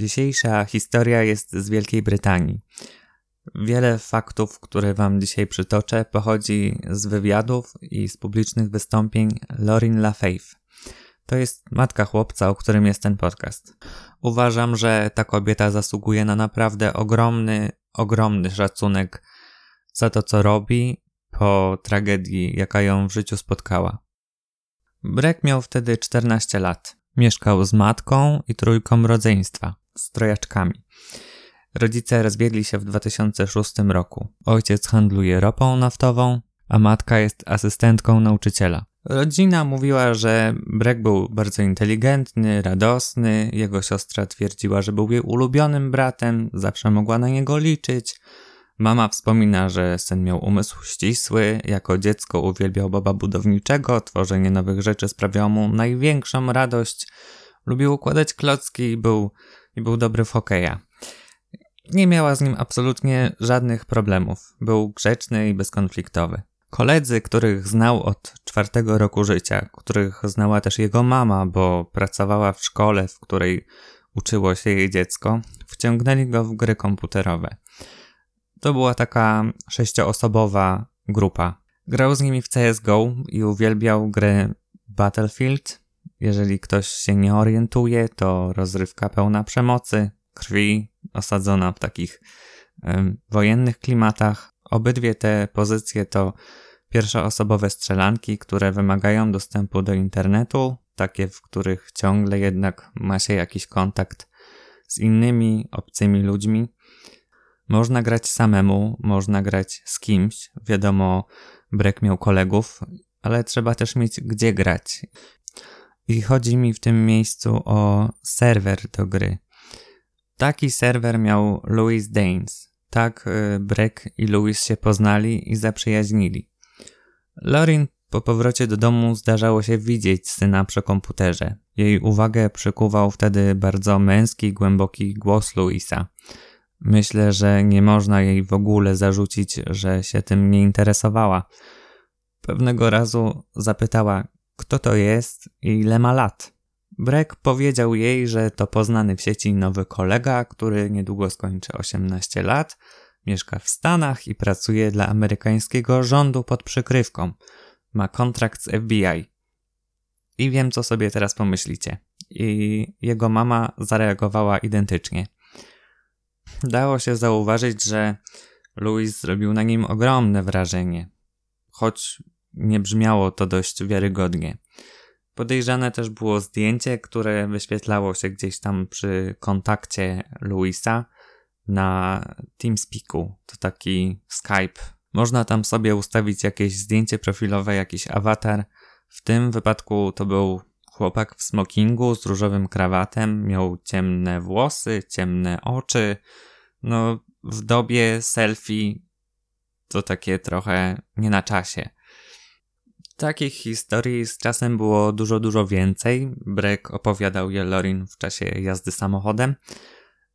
Dzisiejsza historia jest z Wielkiej Brytanii. Wiele faktów, które Wam dzisiaj przytoczę, pochodzi z wywiadów i z publicznych wystąpień Lorin LaFaith. To jest matka chłopca, o którym jest ten podcast. Uważam, że ta kobieta zasługuje na naprawdę ogromny, ogromny szacunek za to, co robi po tragedii, jaka ją w życiu spotkała. Brek miał wtedy 14 lat. Mieszkał z matką i trójką rodzeństwa, z trojaczkami. Rodzice rozwiedli się w 2006 roku. Ojciec handluje ropą naftową, a matka jest asystentką nauczyciela. Rodzina mówiła, że Brek był bardzo inteligentny, radosny, jego siostra twierdziła, że był jej ulubionym bratem, zawsze mogła na niego liczyć. Mama wspomina, że syn miał umysł ścisły, jako dziecko uwielbiał baba budowniczego, tworzenie nowych rzeczy sprawiało mu największą radość, lubił układać klocki i był, i był dobry w hokeja. Nie miała z nim absolutnie żadnych problemów. Był grzeczny i bezkonfliktowy. Koledzy, których znał od czwartego roku życia, których znała też jego mama, bo pracowała w szkole, w której uczyło się jej dziecko, wciągnęli go w gry komputerowe. To była taka sześcioosobowa grupa. Grał z nimi w CSGO i uwielbiał grę Battlefield. Jeżeli ktoś się nie orientuje, to rozrywka pełna przemocy, krwi, osadzona w takich wojennych klimatach. Obydwie te pozycje to pierwszoosobowe strzelanki, które wymagają dostępu do internetu, takie, w których ciągle jednak ma się jakiś kontakt z innymi obcymi ludźmi. Można grać samemu, można grać z kimś. Wiadomo, Brek miał kolegów, ale trzeba też mieć gdzie grać. I chodzi mi w tym miejscu o serwer do gry. Taki serwer miał Louis Daines. Tak y, Brek i Louis się poznali i zaprzyjaźnili. Lorin po powrocie do domu zdarzało się widzieć syna przy komputerze. Jej uwagę przykuwał wtedy bardzo męski, głęboki głos Louisa. Myślę, że nie można jej w ogóle zarzucić, że się tym nie interesowała. Pewnego razu zapytała, kto to jest i ile ma lat. Breck powiedział jej, że to poznany w sieci nowy kolega, który niedługo skończy 18 lat, mieszka w Stanach i pracuje dla amerykańskiego rządu pod przykrywką. Ma kontrakt z FBI. I wiem, co sobie teraz pomyślicie. I jego mama zareagowała identycznie. Dało się zauważyć, że Louis zrobił na nim ogromne wrażenie, choć nie brzmiało to dość wiarygodnie. Podejrzane też było zdjęcie, które wyświetlało się gdzieś tam przy kontakcie Louisa na TeamSpeaku. To taki Skype. Można tam sobie ustawić jakieś zdjęcie profilowe, jakiś awatar. W tym wypadku to był chłopak w smokingu z różowym krawatem, miał ciemne włosy, ciemne oczy. No, w dobie selfie to takie trochę nie na czasie. Takich historii z czasem było dużo, dużo więcej. Breck opowiadał je Lorin w czasie jazdy samochodem.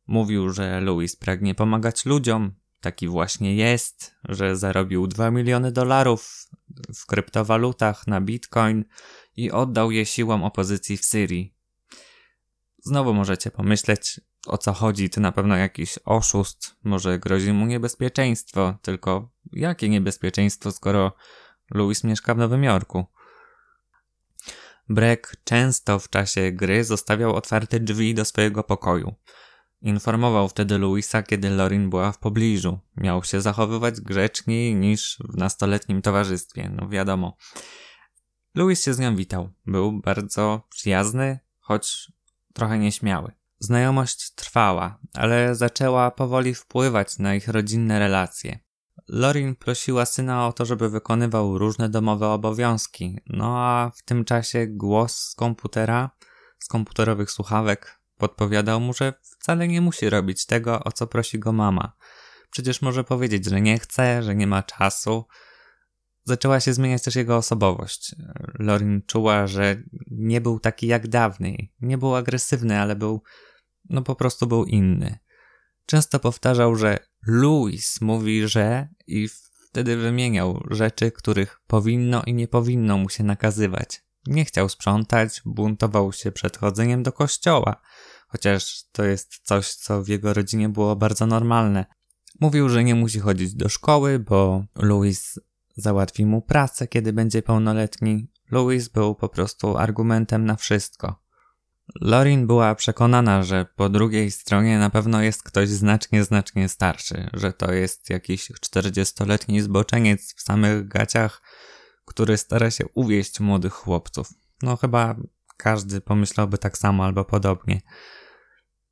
Mówił, że Louis pragnie pomagać ludziom. Taki właśnie jest, że zarobił 2 miliony dolarów w kryptowalutach na bitcoin i oddał je siłom opozycji w Syrii. Znowu możecie pomyśleć, o co chodzi, to na pewno jakiś oszust, może grozi mu niebezpieczeństwo, tylko jakie niebezpieczeństwo, skoro Louis mieszka w Nowym Jorku. Breck często w czasie gry zostawiał otwarte drzwi do swojego pokoju. Informował wtedy Louisa, kiedy Lorin była w pobliżu. Miał się zachowywać grzeczniej niż w nastoletnim towarzystwie, no wiadomo. Louis się z nią witał. Był bardzo przyjazny, choć trochę nieśmiały. Znajomość trwała, ale zaczęła powoli wpływać na ich rodzinne relacje. Lorin prosiła syna o to, żeby wykonywał różne domowe obowiązki, no a w tym czasie głos z komputera, z komputerowych słuchawek podpowiadał mu, że wcale nie musi robić tego, o co prosi go mama. Przecież może powiedzieć, że nie chce, że nie ma czasu. Zaczęła się zmieniać też jego osobowość. Lorin czuła, że nie był taki jak dawniej. Nie był agresywny, ale był, no po prostu był inny. Często powtarzał, że Louis mówi, że i wtedy wymieniał rzeczy, których powinno i nie powinno mu się nakazywać. Nie chciał sprzątać, buntował się przed chodzeniem do kościoła, chociaż to jest coś, co w jego rodzinie było bardzo normalne. Mówił, że nie musi chodzić do szkoły, bo Louis załatwi mu pracę, kiedy będzie pełnoletni. Louis był po prostu argumentem na wszystko. Lorin była przekonana, że po drugiej stronie na pewno jest ktoś znacznie, znacznie starszy, że to jest jakiś 40-letni zboczeniec w samych gaciach, który stara się uwieść młodych chłopców. No chyba każdy pomyślałby tak samo albo podobnie.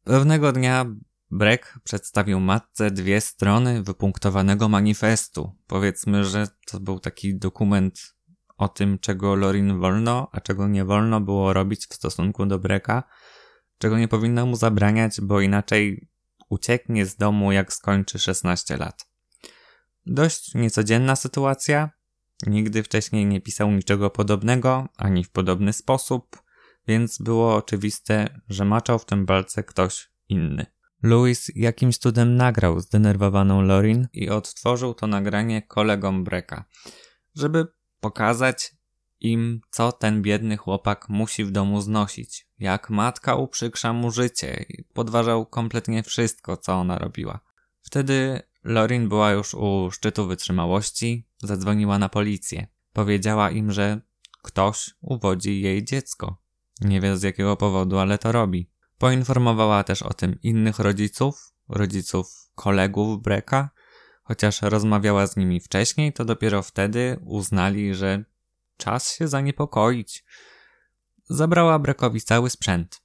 Pewnego dnia Breck przedstawił matce dwie strony wypunktowanego manifestu. Powiedzmy, że to był taki dokument o tym, czego Lorin wolno, a czego nie wolno było robić w stosunku do Breka, czego nie powinno mu zabraniać, bo inaczej ucieknie z domu, jak skończy 16 lat. Dość niecodzienna sytuacja. Nigdy wcześniej nie pisał niczego podobnego, ani w podobny sposób, więc było oczywiste, że maczał w tym balce ktoś inny. Louis jakimś cudem nagrał zdenerwowaną Lorin i odtworzył to nagranie kolegom Breka, żeby pokazać im, co ten biedny chłopak musi w domu znosić, jak matka uprzykrza mu życie i podważał kompletnie wszystko, co ona robiła. Wtedy Lorin była już u szczytu wytrzymałości, zadzwoniła na policję. Powiedziała im, że ktoś uwodzi jej dziecko. Nie wie z jakiego powodu, ale to robi. Poinformowała też o tym innych rodziców, rodziców kolegów Breka, chociaż rozmawiała z nimi wcześniej, to dopiero wtedy uznali, że czas się zaniepokoić. Zabrała Brekowi cały sprzęt.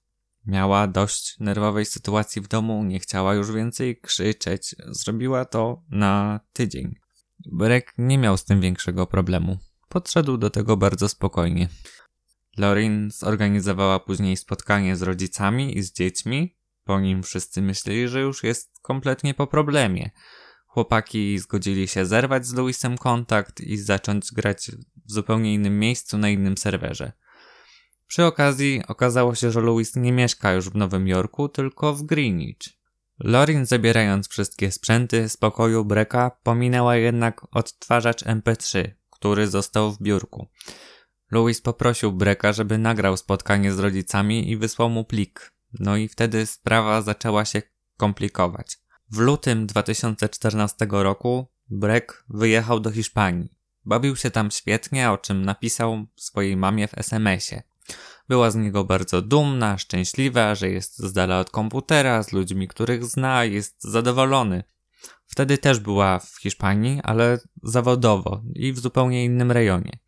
Miała dość nerwowej sytuacji w domu, nie chciała już więcej krzyczeć. Zrobiła to na tydzień. Brek nie miał z tym większego problemu. Podszedł do tego bardzo spokojnie. Lorin zorganizowała później spotkanie z rodzicami i z dziećmi. Po nim wszyscy myśleli, że już jest kompletnie po problemie. Chłopaki zgodzili się zerwać z Louisem kontakt i zacząć grać w zupełnie innym miejscu na innym serwerze. Przy okazji okazało się, że Louis nie mieszka już w Nowym Jorku, tylko w Greenwich. Lorin zabierając wszystkie sprzęty z pokoju Breka pominęła jednak odtwarzacz MP3, który został w biurku. Louis poprosił Breka, żeby nagrał spotkanie z rodzicami i wysłał mu plik. No i wtedy sprawa zaczęła się komplikować. W lutym 2014 roku Breck wyjechał do Hiszpanii. Bawił się tam świetnie, o czym napisał swojej mamie w SMS-ie. Była z niego bardzo dumna, szczęśliwa, że jest z dala od komputera, z ludźmi, których zna, jest zadowolony. Wtedy też była w Hiszpanii, ale zawodowo i w zupełnie innym rejonie.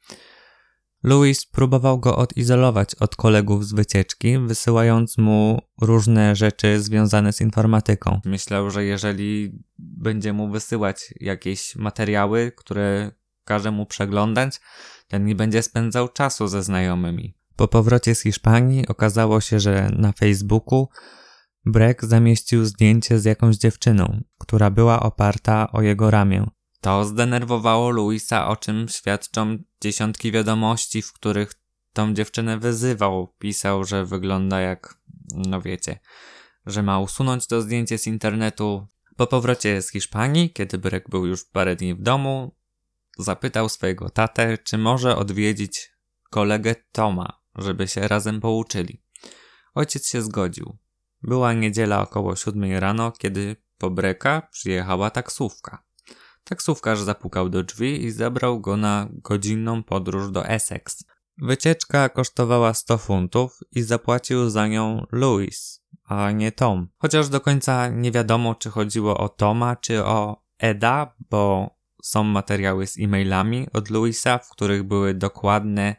Louis próbował go odizolować od kolegów z wycieczki, wysyłając mu różne rzeczy związane z informatyką. Myślał, że jeżeli będzie mu wysyłać jakieś materiały, które każe mu przeglądać, ten nie będzie spędzał czasu ze znajomymi. Po powrocie z Hiszpanii okazało się, że na Facebooku Breck zamieścił zdjęcie z jakąś dziewczyną, która była oparta o jego ramię. To zdenerwowało Luisa, o czym świadczą dziesiątki wiadomości, w których tą dziewczynę wyzywał. Pisał, że wygląda jak, no wiecie, że ma usunąć to zdjęcie z internetu. Po powrocie z Hiszpanii, kiedy Breck był już parę dni w domu, zapytał swojego tatę, czy może odwiedzić kolegę Toma, żeby się razem pouczyli. Ojciec się zgodził. Była niedziela około siódmej rano, kiedy po Breka przyjechała taksówka. Taksówkarz zapukał do drzwi i zabrał go na godzinną podróż do Essex. Wycieczka kosztowała 100 funtów i zapłacił za nią Louis, a nie Tom. Chociaż do końca nie wiadomo, czy chodziło o Toma, czy o Eda, bo są materiały z e-mailami od Louisa, w których były dokładne,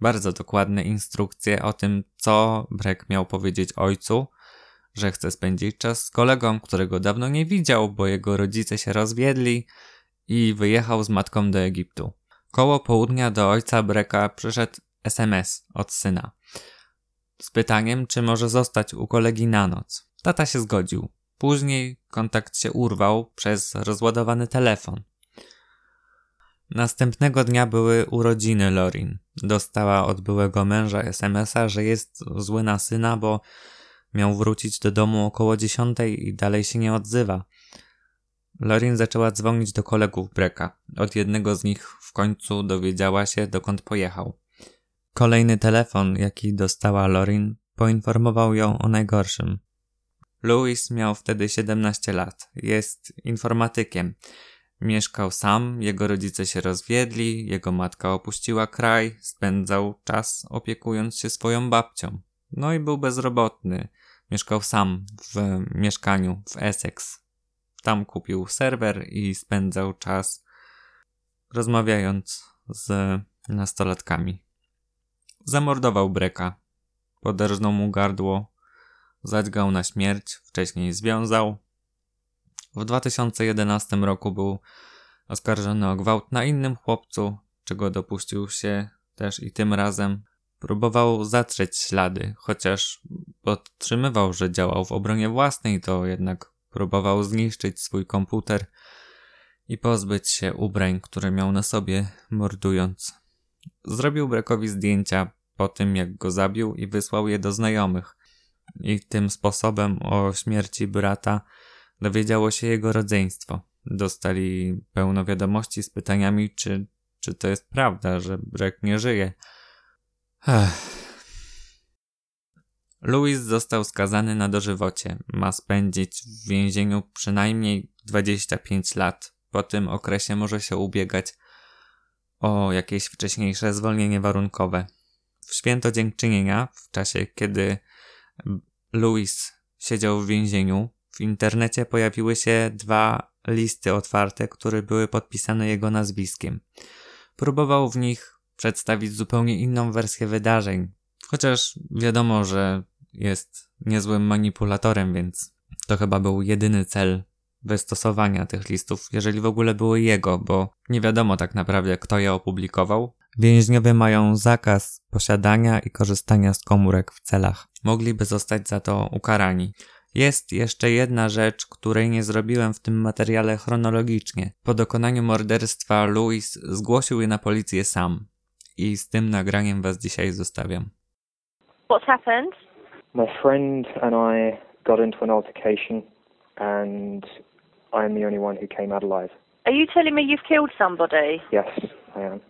bardzo dokładne instrukcje o tym, co Breck miał powiedzieć ojcu, że chce spędzić czas z kolegą, którego dawno nie widział, bo jego rodzice się rozwiedli i wyjechał z matką do Egiptu. Koło południa do ojca Breka przyszedł SMS od syna z pytaniem, czy może zostać u kolegi na noc. Tata się zgodził. Później kontakt się urwał przez rozładowany telefon. Następnego dnia były urodziny Lorin. Dostała od byłego męża SMS-a, że jest zły na syna, bo Miał wrócić do domu około dziesiątej i dalej się nie odzywa. Lorin zaczęła dzwonić do kolegów Breka. Od jednego z nich w końcu dowiedziała się, dokąd pojechał. Kolejny telefon, jaki dostała Lorin, poinformował ją o najgorszym. Louis miał wtedy 17 lat. Jest informatykiem. Mieszkał sam, jego rodzice się rozwiedli, jego matka opuściła kraj, spędzał czas opiekując się swoją babcią. No i był bezrobotny. Mieszkał sam w mieszkaniu w Essex. Tam kupił serwer i spędzał czas rozmawiając z nastolatkami. Zamordował Breka. Poderżnął mu gardło, zadźgał na śmierć, wcześniej związał. W 2011 roku był oskarżony o gwałt na innym chłopcu, czego dopuścił się też i tym razem. Próbował zatrzeć ślady, chociaż podtrzymywał, że działał w obronie własnej, to jednak próbował zniszczyć swój komputer i pozbyć się ubrań, które miał na sobie, mordując. Zrobił Brekowi zdjęcia po tym, jak go zabił i wysłał je do znajomych. I tym sposobem o śmierci brata dowiedziało się jego rodzeństwo. Dostali pełno wiadomości z pytaniami, czy, czy to jest prawda, że Brek nie żyje. Ech. Louis został skazany na dożywocie. Ma spędzić w więzieniu przynajmniej 25 lat. Po tym okresie może się ubiegać o jakieś wcześniejsze zwolnienie warunkowe. W święto dziękczynienia, w czasie kiedy Louis siedział w więzieniu, w internecie pojawiły się dwa listy otwarte, które były podpisane jego nazwiskiem. Próbował w nich przedstawić zupełnie inną wersję wydarzeń, chociaż wiadomo, że jest niezłym manipulatorem, więc to chyba był jedyny cel wystosowania tych listów, jeżeli w ogóle były jego, bo nie wiadomo tak naprawdę, kto je opublikował. Więźniowie mają zakaz posiadania i korzystania z komórek w celach. Mogliby zostać za to ukarani. Jest jeszcze jedna rzecz, której nie zrobiłem w tym materiale chronologicznie. Po dokonaniu morderstwa Louis zgłosił je na policję sam. I z tym nagraniem was dzisiaj zostawiam. What's happened? My friend and I got into an altercation and I'm the only one who came out alive. Are you telling me you've killed somebody? Yes, I am.